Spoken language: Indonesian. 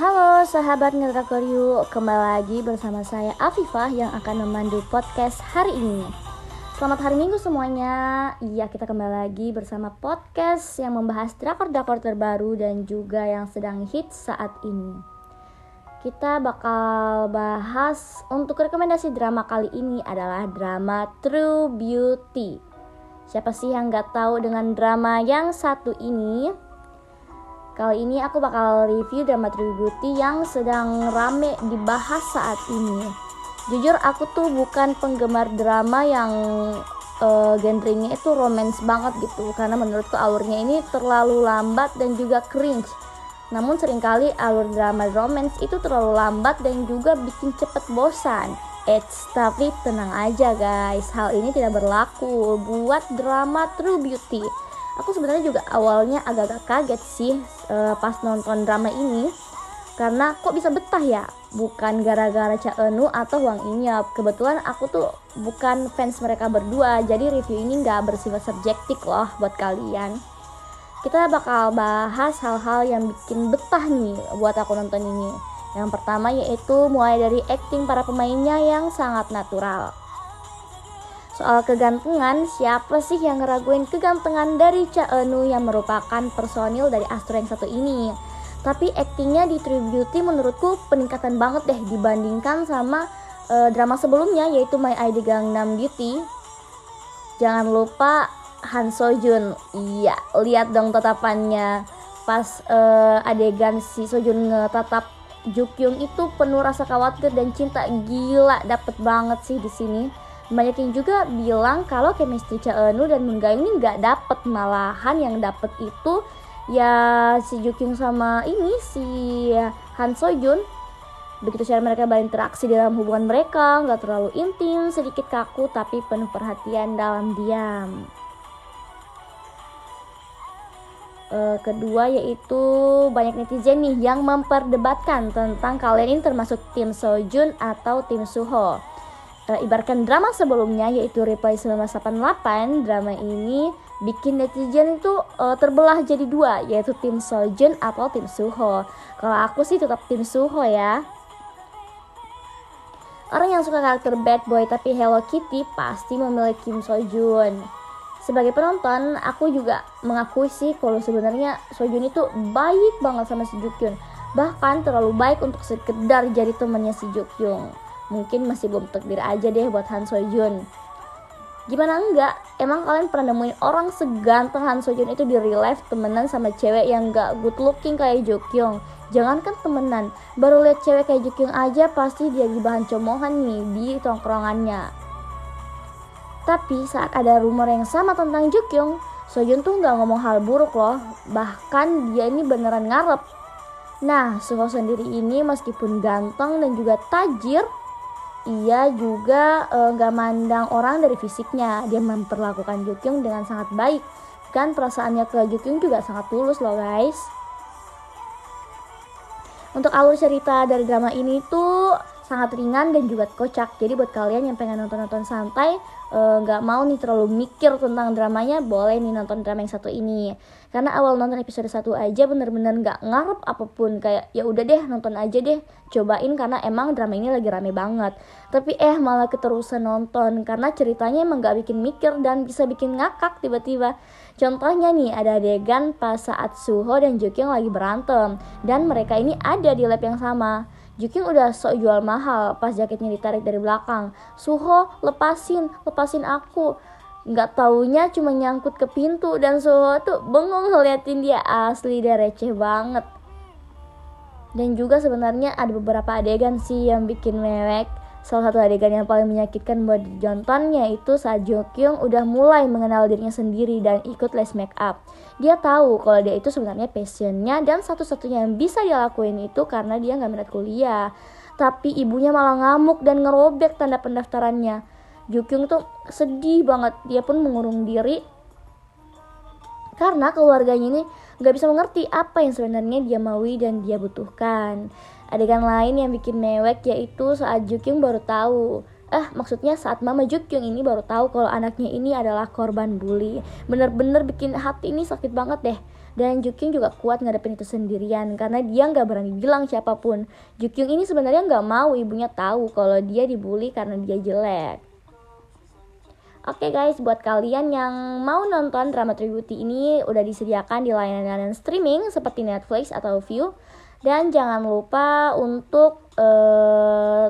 Halo sahabat Ngedrakoryu, kembali lagi bersama saya Afifah yang akan memandu podcast hari ini. Selamat hari minggu semuanya. Iya kita kembali lagi bersama podcast yang membahas drakor-drakor terbaru dan juga yang sedang hits saat ini. Kita bakal bahas untuk rekomendasi drama kali ini adalah drama True Beauty. Siapa sih yang gak tahu dengan drama yang satu ini? Kali ini aku bakal review drama True Beauty yang sedang rame dibahas saat ini. Jujur aku tuh bukan penggemar drama yang uh, genrenya itu romance banget gitu karena menurutku alurnya ini terlalu lambat dan juga cringe. Namun sering kali alur drama romance itu terlalu lambat dan juga bikin cepet bosan. Eits, tapi tenang aja guys, hal ini tidak berlaku buat drama True Beauty aku sebenarnya juga awalnya agak-agak kaget sih uh, pas nonton drama ini. Karena kok bisa betah ya? Bukan gara-gara Cha Eunu atau Wang Inyap kebetulan aku tuh bukan fans mereka berdua jadi review ini nggak bersifat subjektif loh buat kalian. Kita bakal bahas hal-hal yang bikin betah nih buat aku nonton ini. Yang pertama yaitu mulai dari acting para pemainnya yang sangat natural Soal kegantengan, siapa sih yang ngeraguin kegantengan dari Cha yang merupakan personil dari Astro yang satu ini? Tapi aktingnya di True Beauty menurutku peningkatan banget deh dibandingkan sama uh, drama sebelumnya yaitu My ID Gangnam Beauty. Jangan lupa Han So Jun. Iya, lihat dong tatapannya pas uh, adegan si So Jun ngetatap Jukyung itu penuh rasa khawatir dan cinta gila dapet banget sih di sini banyak yang juga bilang kalau chemistry Cha Eunu dan Moon Ga ini nggak dapet malahan. Yang dapet itu ya si Jukyung sama ini si Han So Jun begitu cara mereka berinteraksi dalam hubungan mereka nggak terlalu intim sedikit kaku tapi penuh perhatian dalam diam. E, kedua yaitu banyak netizen nih yang memperdebatkan tentang kalian ini termasuk tim Sojun atau tim Suho uh, ibaratkan drama sebelumnya yaitu Reply 1988 drama ini bikin netizen itu uh, terbelah jadi dua yaitu tim Sojun atau tim Suho kalau aku sih tetap tim Suho ya Orang yang suka karakter bad boy tapi Hello Kitty pasti memilih Kim Sojun. Sebagai penonton, aku juga mengakui sih kalau sebenarnya Sojun itu baik banget sama si Jukyun. Bahkan terlalu baik untuk sekedar jadi temannya si Jukyung mungkin masih belum takdir aja deh buat Han Sojun gimana enggak? Emang kalian pernah nemuin orang seganteng Han Sojun itu di real life temenan sama cewek yang gak good looking kayak Jokyung jangankan temenan? Baru lihat cewek kayak Jokyung aja pasti dia di bahan comohan nih di tongkrongannya. Tapi saat ada rumor yang sama tentang Jokyung Sojun tuh nggak ngomong hal buruk loh. Bahkan dia ini beneran ngarep. Nah, Suho sendiri ini meskipun ganteng dan juga tajir, ia juga uh, gak mandang orang dari fisiknya. Dia memperlakukan Jukyung dengan sangat baik. Kan perasaannya ke Jukyung juga sangat tulus loh guys. Untuk alur cerita dari drama ini tuh sangat ringan dan juga kocak. Jadi buat kalian yang pengen nonton-nonton santai Eh, nggak uh, mau nih terlalu mikir tentang dramanya boleh nih nonton drama yang satu ini. Karena awal nonton episode satu aja bener-bener nggak -bener ngarep apa pun. Kayak ya udah deh nonton aja deh cobain karena emang drama ini lagi rame banget. Tapi eh malah keterusan nonton karena ceritanya emang nggak bikin mikir dan bisa bikin ngakak tiba-tiba. Contohnya nih ada adegan pas saat Suho dan Jokyung lagi berantem dan mereka ini ada di lab yang sama Juking udah sok jual mahal pas jaketnya ditarik dari belakang. Suho, lepasin, lepasin aku. Nggak taunya cuma nyangkut ke pintu dan Suho tuh bengong ngeliatin dia asli dia receh banget. Dan juga sebenarnya ada beberapa adegan sih yang bikin mewek. Salah satu adegan yang paling menyakitkan buat ditonton yaitu saat Jo Kyung udah mulai mengenal dirinya sendiri dan ikut les make up. Dia tahu kalau dia itu sebenarnya passionnya dan satu-satunya yang bisa dia lakuin itu karena dia nggak minat kuliah. Tapi ibunya malah ngamuk dan ngerobek tanda pendaftarannya. Jo Kyung tuh sedih banget. Dia pun mengurung diri karena keluarganya ini nggak bisa mengerti apa yang sebenarnya dia maui dan dia butuhkan. Adegan lain yang bikin mewek yaitu saat Jukyung baru tahu Eh, maksudnya saat Mama Jukyung ini baru tahu kalau anaknya ini adalah korban bully. Bener-bener bikin hati ini sakit banget deh. dan Jukyung juga kuat ngadepin itu sendirian karena dia nggak berani bilang siapa pun. Jukyung ini sebenarnya nggak mau ibunya tahu kalau dia dibully karena dia jelek. Oke okay guys, buat kalian yang mau nonton drama Tributi ini udah disediakan di layanan streaming seperti Netflix atau View. Dan jangan lupa untuk uh,